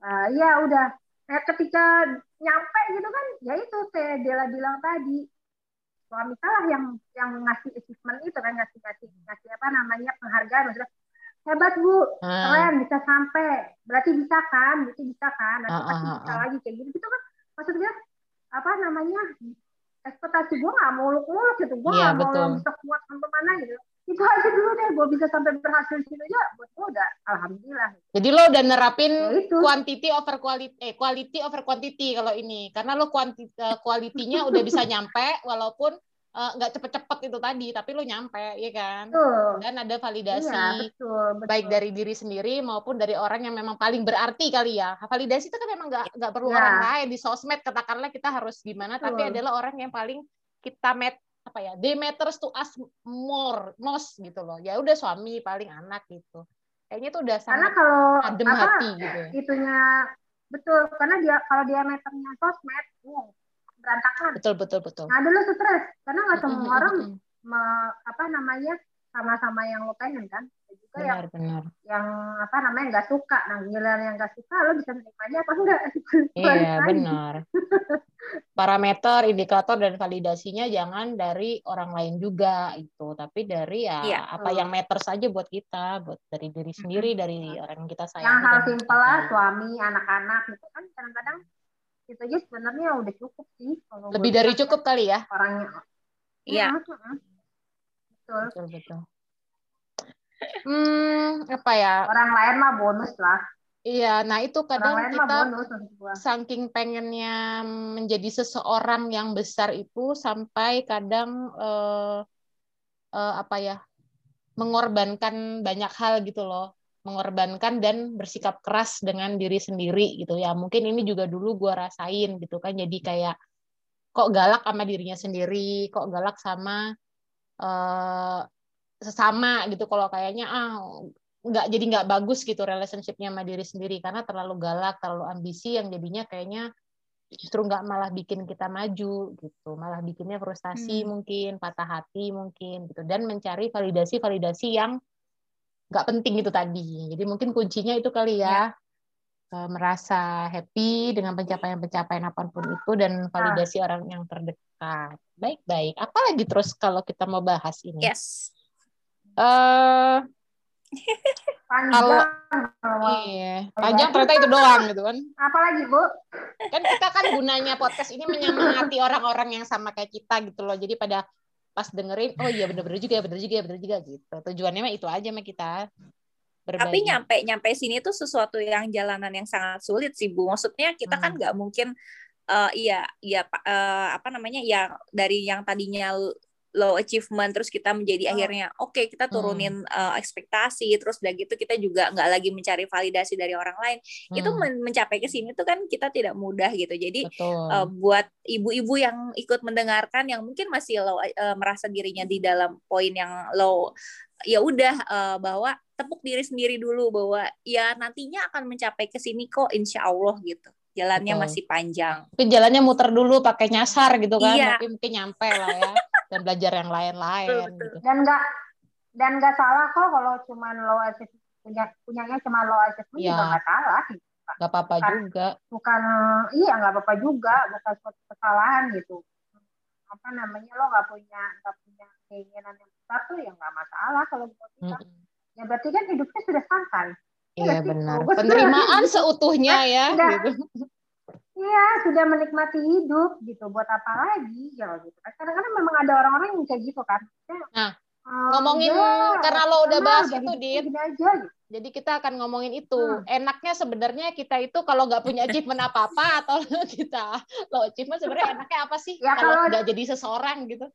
uh, ya udah. Kayak ketika nyampe gitu kan ya itu kayak Dela bilang tadi. Suami salah yang yang ngasih achievement itu kan ngasih ngasih ngasih apa namanya penghargaan maksudnya hebat bu hmm. keren bisa sampai. Berarti bisa kan berarti bisa kan nanti uh, pasti uh, bisa lagi kayak gitu. Gitu kan maksudnya apa namanya ekspektasi gue gak muluk-muluk gitu. Gue yeah, gak mau bisa kuat sampai mana gitu. Itu aja dulu deh gue bisa sampai berhasil situ aja buat gue udah alhamdulillah. Jadi lo udah nerapin ya quantity over quality eh quality over quantity kalau ini. Karena lo quantity uh, quality-nya udah bisa nyampe walaupun Eh, nggak uh, cepet-cepet itu tadi, tapi lo nyampe, ya kan? Betul. Dan ada validasi iya, betul, betul. baik dari diri sendiri maupun dari orang yang memang paling berarti kali ya. Validasi itu kan memang nggak nggak perlu ya. orang lain di sosmed katakanlah kita harus gimana, betul. tapi adalah orang yang paling kita met apa ya, they matters to us more, most gitu loh. Ya udah suami paling anak gitu. Kayaknya tuh udah sangat karena kalau adem apa, hati gitu. Ya. Itunya betul karena dia kalau dia meternya sosmed, berantakan. Betul betul betul. Nah dulu stres karena nggak semua mm-hmm. orang me, apa namanya sama-sama yang lo pengen kan. juga benar, yang benar. yang apa namanya nggak suka. Nah giliran yang nggak suka lo bisa menikmati apa enggak? Iya benar. Parameter, indikator dan validasinya jangan dari orang lain juga itu, tapi dari ya, ya apa yang meter saja buat kita, buat dari diri sendiri, dari orang yang kita sayang. Yang hal simpel lah, suami, anak-anak gitu kan kadang-kadang itu aja sebenarnya udah cukup sih. Kalau Lebih dari cukup kali ya? Orangnya. Iya. Ya, betul. Betul, betul. Hmm, apa ya? Orang lain mah bonus lah. Iya, nah itu kadang kita bonus, saking pengennya menjadi seseorang yang besar itu sampai kadang eh, eh, apa ya mengorbankan banyak hal gitu loh mengorbankan dan bersikap keras dengan diri sendiri gitu ya. Mungkin ini juga dulu gue rasain gitu kan. Jadi kayak kok galak sama dirinya sendiri kok galak sama uh, sesama gitu. Kalau kayaknya ah nggak jadi nggak bagus gitu relationshipnya sama diri sendiri. Karena terlalu galak terlalu ambisi yang jadinya kayaknya justru nggak malah bikin kita maju gitu. Malah bikinnya frustasi hmm. mungkin patah hati mungkin gitu. Dan mencari validasi validasi yang nggak penting itu tadi. Jadi mungkin kuncinya itu kali ya, ya. merasa happy dengan pencapaian-pencapaian apa pun itu dan validasi ah. orang yang terdekat. Baik-baik. Apalagi terus kalau kita mau bahas ini? Yes. Uh, panjang. iya. Panjang ternyata itu doang gitu kan. Apalagi bu? Kan kita kan gunanya podcast ini menyemangati orang-orang yang sama kayak kita gitu loh. Jadi pada pas dengerin oh iya bener-bener juga bener juga bener juga gitu tujuannya mah itu aja mah kita berbagi. tapi nyampe nyampe sini tuh sesuatu yang jalanan yang sangat sulit sih bu maksudnya kita kan hmm. kan nggak mungkin uh, iya iya uh, apa namanya ya dari yang tadinya low achievement terus kita menjadi oh. akhirnya oke okay, kita hmm. turunin hmm. uh, ekspektasi terus udah gitu kita juga nggak lagi mencari validasi dari orang lain hmm. itu men mencapai ke sini tuh kan kita tidak mudah gitu jadi uh, buat ibu-ibu yang ikut mendengarkan yang mungkin masih low uh, merasa dirinya di dalam poin yang low ya udah uh, bahwa tepuk diri sendiri dulu bahwa ya nantinya akan mencapai ke sini kok insya Allah gitu jalannya Betul. masih panjang. Mungkin jalannya muter dulu pakai nyasar gitu kan, iya. tapi mungkin nyampe lah ya dan belajar yang lain-lain. Gitu. Dan nggak dan nggak salah kok kalau cuma low assessment punya punyanya cuma low assessment ya. juga nggak salah. Gitu. Gak apa-apa juga. Bukan iya nggak apa-apa juga, bukan suatu kesalahan gitu. Apa namanya lo nggak punya nggak punya keinginan yang besar tuh ya nggak masalah kalau buat kita. Mm -hmm. Ya berarti kan hidupnya sudah santai Iya, iya benar. Penerimaan seutuhnya ya. Sudah, gitu. Iya, sudah menikmati hidup gitu. Buat apa lagi ya gitu. Kadang-kadang memang ada orang-orang yang kayak gitu kan. Nah, um, ngomongin ya, karena lo udah bahas itu, Dit. Aja, gitu. Jadi kita akan ngomongin itu. Hmm. Enaknya sebenarnya kita itu kalau nggak punya achievement apa-apa atau kita lo achievement sebenarnya enaknya apa sih? Ya, kalau nggak jadi seseorang gitu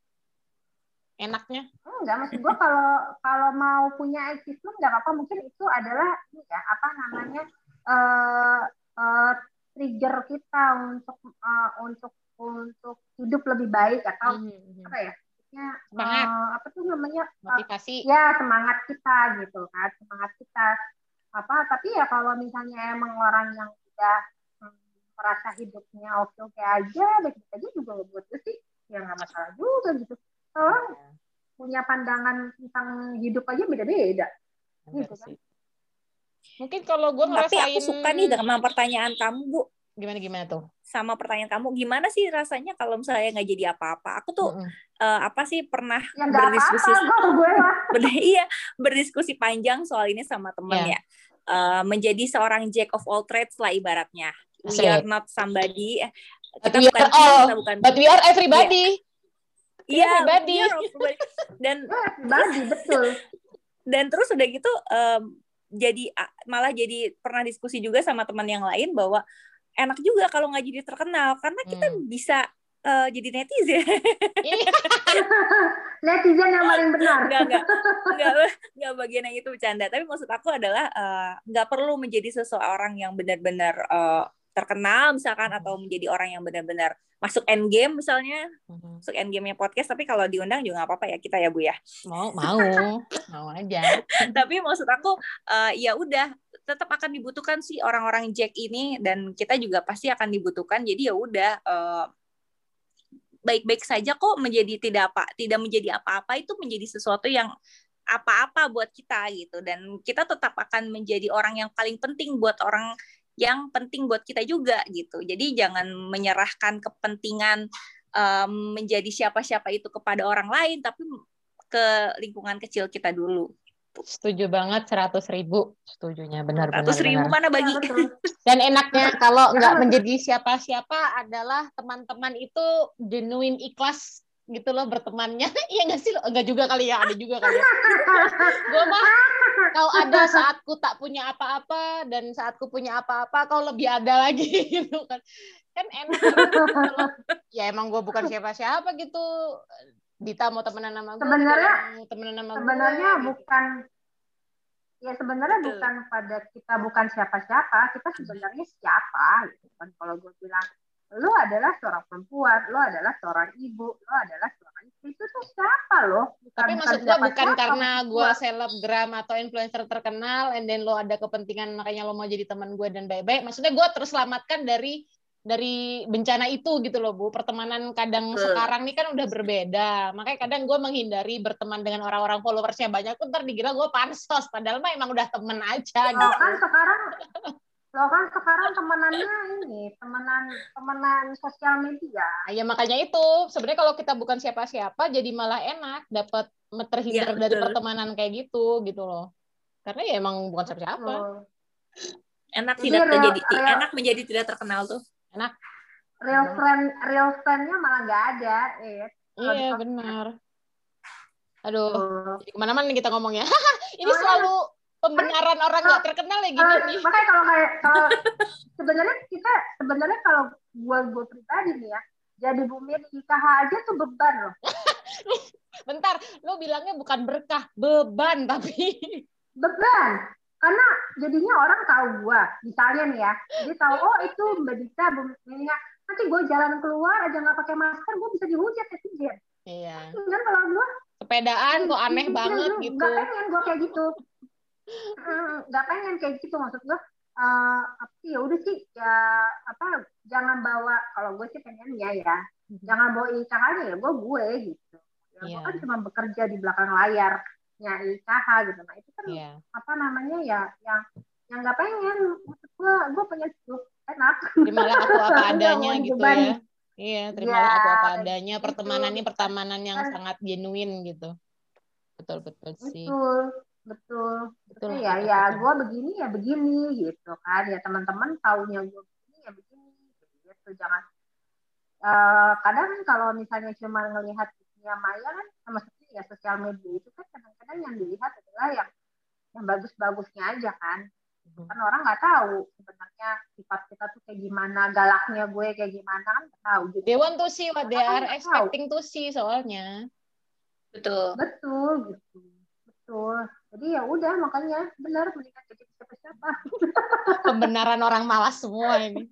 enaknya? Enggak, maksud gue kalau kalau mau punya achievement nggak apa-apa. Mungkin itu adalah ya apa namanya uh, uh, trigger kita untuk uh, untuk untuk hidup lebih baik atau mm -hmm. apa ya? Ya, semangat. Uh, apa tuh namanya? Motivasi. Uh, ya semangat kita gitu kan, semangat kita apa? Tapi ya kalau misalnya emang orang yang udah hmm, merasa hidupnya oke-oke aja, baik-baik aja juga buat gue sih ya nggak masalah juga gitu orang ya. punya pandangan tentang hidup aja beda-beda. Gitu kan? Mungkin kalau gue ngerasain... Tapi aku suka nih dengan pertanyaan kamu, Bu. Gimana gimana tuh? Sama pertanyaan kamu, gimana sih rasanya kalau misalnya nggak jadi apa-apa? Aku tuh mm -hmm. uh, apa sih pernah ya, berdiskusi, apa -apa, gue ber iya berdiskusi panjang soal ini sama temen yeah. ya. Uh, menjadi seorang jack of all trades lah ibaratnya. We are not somebody. Eh, kita but bukan we are all, kita bukan. But we are everybody. Yeah Iya, pribadi. Dan pribadi betul. Dan terus udah gitu um, jadi malah jadi pernah diskusi juga sama teman yang lain bahwa enak juga kalau nggak jadi terkenal karena kita hmm. bisa uh, jadi netizen. Iya. netizen yang paling benar. Enggak, enggak, enggak, enggak bagian yang itu bercanda. Tapi maksud aku adalah uh, nggak perlu menjadi seseorang yang benar-benar uh, terkenal misalkan hmm. atau menjadi orang yang benar-benar masuk end game misalnya hmm. masuk end game podcast tapi kalau diundang juga nggak apa-apa ya kita ya bu ya? Mau mau. Mau aja. Tapi maksud aku uh, ya udah tetap akan dibutuhkan sih orang-orang Jack ini dan kita juga pasti akan dibutuhkan. Jadi ya udah uh, baik-baik saja kok menjadi tidak apa tidak menjadi apa-apa itu menjadi sesuatu yang apa-apa buat kita gitu. Dan kita tetap akan menjadi orang yang paling penting buat orang yang penting buat kita juga gitu. Jadi jangan menyerahkan kepentingan um, menjadi siapa-siapa itu kepada orang lain, tapi ke lingkungan kecil kita dulu. Setuju banget seratus ribu. Setujunya benar Seratus ribu mana bagi? Dan enaknya kalau nggak menjadi siapa-siapa adalah teman-teman itu genuine ikhlas gitu loh bertemannya. Iya nggak sih enggak juga kali ya ada juga kali ya. Gue mah kau ada saatku tak punya apa-apa dan saatku punya apa-apa kau lebih ada lagi gitu kan. Kan enak gitu ya emang gue bukan siapa-siapa gitu. Dita mau temenan sama gue sebenarnya temenan sama sebenarnya gue, bukan ya sebenarnya bukan pada kita bukan siapa-siapa kita sebenarnya siapa gitu kan. Kalau gue bilang lo adalah seorang perempuan, lo adalah seorang ibu, lo adalah seorang istri itu tuh siapa lo? Tapi maksud gua bukan karena gua selebgram atau influencer terkenal, and then lo ada kepentingan makanya lo mau jadi teman gue dan baik-baik. Maksudnya gue terselamatkan dari dari bencana itu gitu loh bu. Pertemanan kadang Betul. sekarang nih kan udah berbeda. Makanya kadang gue menghindari berteman dengan orang-orang followersnya banyak pun ntar dikira gue pansos. Padahal mah emang udah temen aja Lo gitu. kan sekarang lo kan sekarang temenannya ini temenan temenan sosial media. Nah, ya makanya itu sebenarnya kalau kita bukan siapa-siapa jadi malah enak dapat terhindar Iya, dari pertemanan kayak gitu gitu loh. Karena ya emang bukan siapa-siapa. Enak Jadi tidak real- terjadi real- enak menjadi tidak terkenal tuh. Real friend real friendnya malah nggak ada. Eh. Iya benar. Aduh, jadi ke mana-mana kita ngomongnya. Ini Oh, selalu pembenaran orang nggak terkenal ya gini Kalau nih. makanya kalau kayak kalau sebenarnya kita sebenarnya kalau gua gua pribadi nih ya jadi bumi nikah aja tuh beban loh Bentar, lo bilangnya bukan berkah, beban tapi. beban karena jadinya orang tahu gua misalnya nih ya jadi tahu oh itu mbak Dita bumi nanti gue jalan keluar aja nggak pakai masker gue bisa dihujat netizen Iya. kan kalau gua Sepedaan kok aneh Iya, banget gitu. nggak pengen gue kayak gitu nggak pengen kayak gitu maksud gue eh apa sih ya udah sih ya apa jangan bawa kalau gue sih pengennya ya jangan bawa IKH-nya ya gue gue gitu ya gue Iya. kan cuma bekerja di belakang layarnya IKH gitu nah itu kan Iya. apa namanya ya yang yang nggak pengen maksud gue gue pengen hidup enak Terimalah aku apa adanya gitu ya. Iya, terimalah Iya, aku apa kayak adanya. gitu. Pertemanan ini pertemanan yang Kan- sangat genuine gitu. Betul betul sih. betul betul Betul. ya betul, ya gue begini ya begini gitu kan ya teman-teman taunya gue begini ya begini gitu jangan eh kadang kan kalau misalnya cuma ngelihat dunia maya kan sama seperti ya sosial media itu kan kadang-kadang yang dilihat adalah yang yang bagus-bagusnya aja kan Mhm. kan orang nggak tahu sebenarnya sifat kita tuh kayak gimana galaknya gue kayak gimana kan nggak tahu gitu They want to see what they are tahu. expecting to see soalnya. Betul. betul gitu betul jadi ya udah makanya benar mendingan jadi siapa-siapa Pembenaran orang malas semua ini.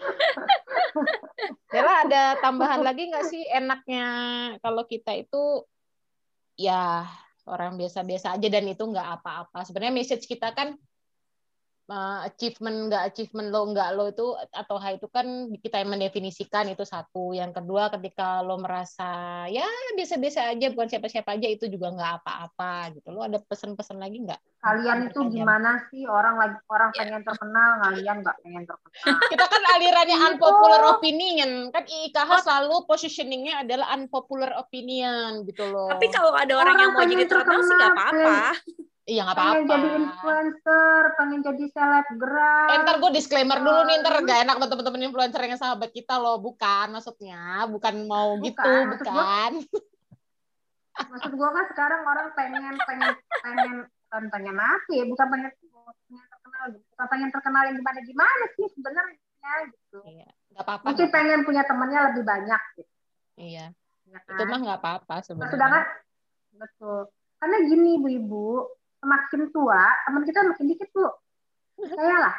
Bella ada tambahan lagi nggak sih enaknya kalau kita itu ya orang biasa-biasa aja dan itu nggak apa-apa. Sebenarnya message kita kan uh, achievement nggak achievement lo nggak lo itu atau high itu kan kita yang mendefinisikan itu satu. Yang kedua ketika lo merasa ya biasa-biasa aja bukan siapa-siapa aja itu juga nggak apa-apa gitu. Lo ada pesan-pesan lagi nggak? kalian itu gimana sih orang lagi orang Ya. pengen terkenal kalian nggak pengen terkenal Kita kan alirannya Itu. unpopular opinion. Kan IKH selalu positioningnya adalah unpopular opinion gitu loh. Tapi kalau ada orang, Orang yang mau jadi terkenal sih nggak apa-apa. iya nggak pengen apa-apa. jadi influencer pengen jadi selebgram Eh, ntar gue disclaimer dulu nih, ntar gak enak buat temen-temen influencer yang sahabat kita loh. Bukan maksudnya, bukan mau Bukan, gitu, maksud gua- bukan. maksud gua kan sekarang orang pengen pengen pengen bukan pengen apa ya bukan pengen pengen terkenal bukan pengen terkenal yang gimana gimana sih sebenarnya gitu Iya, nggak apa-apa. mungkin nggak pengen punya temannya lebih banyak gitu. Iya, ya itu kan? mah nggak apa-apa sebenarnya. sedangkan betul karena gini bu ibu semakin tua teman kita makin dikit bu. Saya lah.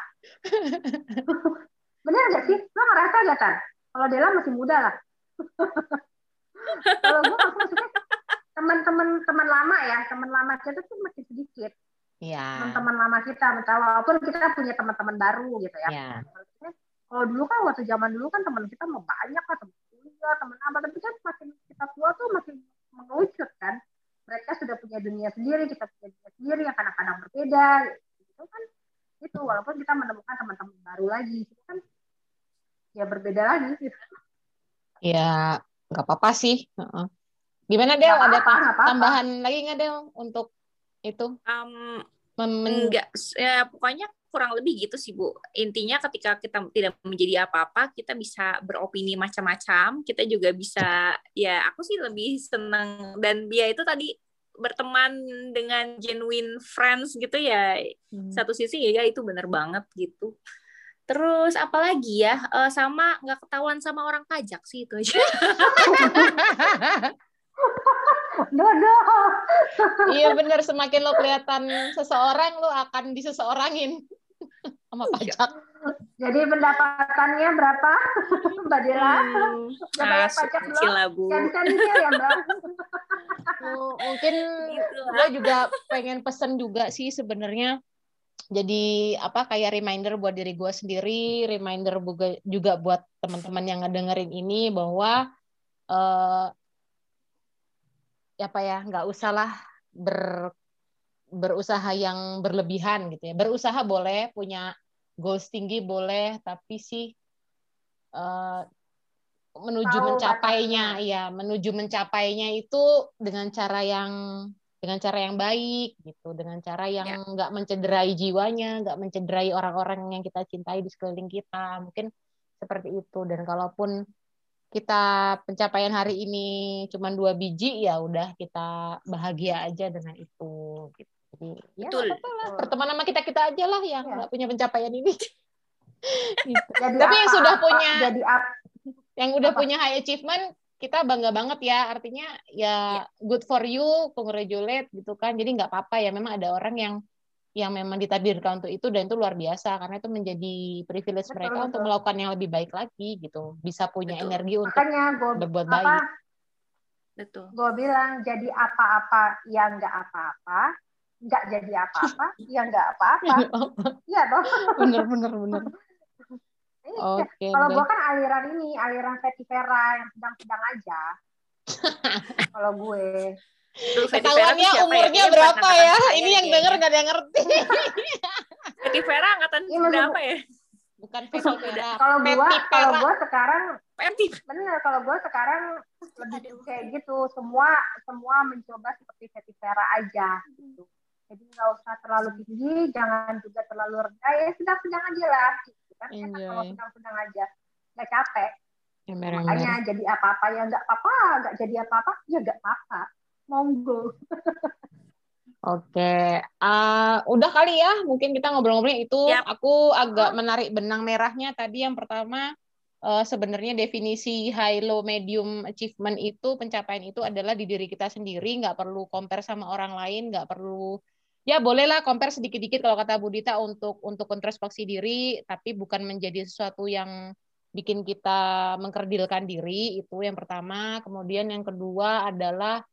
Bener gak sih? Lo ngerasa gak kan kalau Dela masih muda lah. Kalau gue maksudnya teman-teman teman lama ya. Teman lama kita tuh makin sedikit. Iya, teman-teman lama kita walaupun kita punya teman-teman baru gitu ya. Maksudnya, kalau dulu kan waktu zaman dulu kan teman kita mau banyak lah. Teman kuliah teman apa. Tapi kan makin kita tua tuh makin mengerucut kan mereka sudah punya dunia sendiri kita punya dunia sendiri yang kadang-kadang berbeda itu kan itu walaupun kita menemukan teman-teman baru lagi itu kan ya berbeda lagi gitu. iya, nggak apa-apa sih. Heeh. Gimana Del? Nggak Ada apa-apa, nggak apa-apa. tambahan lagi nggak Del untuk itu? Um, Mem- enggak, ya pokoknya kurang lebih gitu sih Bu. Intinya ketika kita tidak menjadi apa-apa, kita bisa beropini macam-macam. Kita juga bisa, ya aku sih lebih senang dan dia itu tadi berteman dengan genuine friends gitu ya. Hmm. Satu sisi ya itu bener banget gitu. Terus apalagi ya, eh, sama nggak ketahuan sama orang pajak sih itu aja. Dodo Iya bener, semakin lo kelihatan seseorang, lo akan diseseorangin sama pajak. jadi pendapatannya berapa Mbak Dela? Hmm, Udah bayar ah, pajak belum? lah Bu. Jangan ya Mbak? Mungkin gitu gue juga pengen pesen juga sih sebenarnya. Jadi apa kayak reminder buat diri gue sendiri, reminder juga buat teman-teman yang ngedengerin ini bahwa uh, apa ya nggak usahlah ber berusaha yang berlebihan gitu ya. Berusaha boleh, punya goals tinggi boleh, tapi sih uh, menuju Tahu mencapainya, ya menuju mencapainya itu dengan cara yang dengan cara yang baik gitu dengan cara yang ya. nggak ya. mencederai jiwanya nggak mencederai orang-orang yang kita cintai di sekeliling kita mungkin seperti itu dan kalaupun kita pencapaian hari ini cuma dua biji ya udah kita bahagia aja dengan itu gitu. Jadi ya Betul. apa lah pertemanan sama kita kita aja lah yang ya. nggak ya. punya pencapaian ini gitu. jadi tapi apa, yang sudah apa, punya jadi apa, yang udah apa? punya high achievement kita bangga banget ya artinya ya yeah. good for you congratulate gitu kan jadi nggak apa-apa ya memang ada orang yang yang memang ditakdirkan untuk itu dan itu luar biasa karena itu menjadi privilege betul, mereka betul. untuk melakukan yang lebih baik lagi gitu bisa punya betul. energi untuk Makanya gua, berbuat apa, baik betul gue bilang jadi apa-apa yang nggak apa-apa nggak jadi apa-apa ya nggak apa-apa iya dong bener bener bener Oke. Okay, kalau gue kan aliran ini, aliran Vera yang sedang-sedang aja. kalau gue. Ketahuannya umurnya ya? berapa ya? Ini yang denger gak ada yang ngerti. Vera angkatan ya, berapa ya? Bukan Vera. Kalau gue, kalau gue sekarang, bener. Kalau gue sekarang lebih kayak gitu. Semua, semua mencoba seperti Vera aja. Gitu. Jadi nggak usah terlalu tinggi, jangan juga terlalu rendah. Ya sedang-sedang aja lah kan enak kalau sedang-sedang aja nggak capek Ember, makanya jadi apa-apa ya nggak apa-apa nggak jadi apa-apa ya nggak apa-apa monggo Oke, uh, udah kali ya. Mungkin kita ngobrol-ngobrolnya itu. Yep. Aku agak menarik benang merahnya tadi. Yang pertama, uh, sebenarnya definisi high, low, medium achievement itu pencapaian itu adalah di diri kita sendiri. Nggak perlu compare sama orang lain. Nggak perlu ya bolehlah compare sedikit-dikit kalau kata Budita untuk untuk introspeksi diri tapi bukan menjadi sesuatu yang bikin kita mengkerdilkan diri itu yang pertama kemudian yang kedua adalah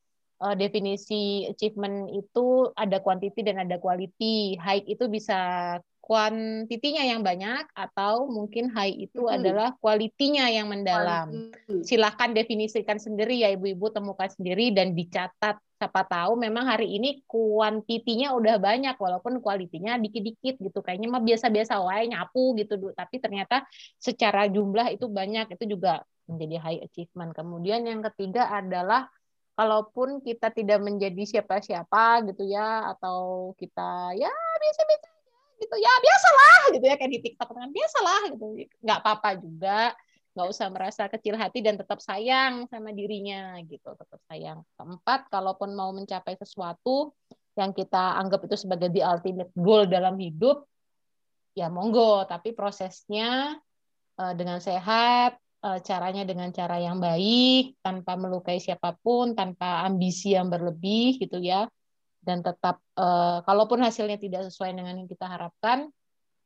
uh, definisi achievement itu ada quantity dan ada quality high itu bisa kuantitinya yang banyak atau mungkin high itu hmm. adalah kualitinya yang mendalam. Silahkan definisikan sendiri ya ibu-ibu temukan sendiri dan dicatat. Siapa tahu memang hari ini kuantitinya udah banyak walaupun kualitinya dikit-dikit gitu. Kayaknya mah biasa-biasa wae nyapu gitu tapi ternyata secara jumlah itu banyak. Itu juga menjadi high achievement. Kemudian yang ketiga adalah kalaupun kita tidak menjadi siapa-siapa gitu ya atau kita ya biasa-biasa gitu. Ya biasalah gitu ya kayak di TikTok kan. Biasalah gitu. Nggak apa-apa juga nggak usah merasa kecil hati dan tetap sayang sama dirinya gitu tetap sayang keempat kalaupun mau mencapai sesuatu yang kita anggap itu sebagai the ultimate goal dalam hidup ya monggo tapi prosesnya uh, dengan sehat uh, caranya dengan cara yang baik tanpa melukai siapa pun tanpa ambisi yang berlebih gitu ya dan tetap uh, kalaupun hasilnya tidak sesuai dengan yang kita harapkan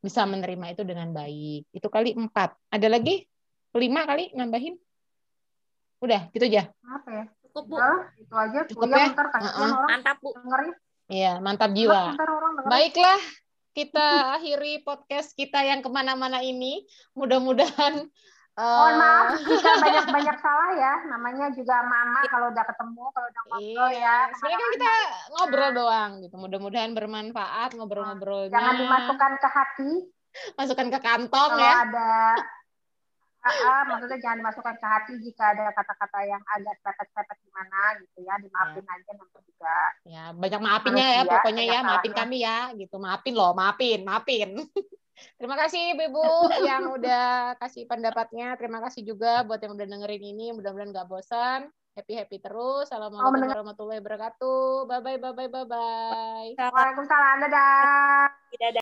bisa menerima itu dengan baik. Itu kali empat. Ada lagi? Lima kali nambahin? Udah, gitu aja. Apa ya? Cukup, Bu. Udah, itu aja. Cukup ya? Bentar, uh -uh. orang mantap, Bu. Dengerin. Iya, mantap jiwa. Baiklah, kita akhiri podcast kita yang ke mana-mana ini. Mudah-mudahan Mohon maaf jika banyak-banyak salah ya. Namanya juga mama kalau udah ketemu, kalau udah ngobrol iya. ya. Sebenarnya kan kita ngobrol doang gitu. Mudah-mudahan bermanfaat ngobrol-ngobrolnya. Jangan dimasukkan ke hati. Masukkan ke kantong kalau ya. ada uh, maksudnya jangan dimasukkan ke hati jika ada kata-kata yang agak sepet-sepet gimana gitu ya dimaafin ya. aja nanti juga ya banyak maafin ya pokoknya ya maafin kami ya gitu maafin loh maafin maafin Terima kasih Ibu yang udah kasih pendapatnya. Terima kasih juga buat yang udah dengerin ini. Mudah-mudahan nggak bosan. Happy happy terus. Assalamualaikum warahmatullahi wabarakatuh. Bye bye bye bye bye bye. Waalaikumsalam. Dadah. Dadah.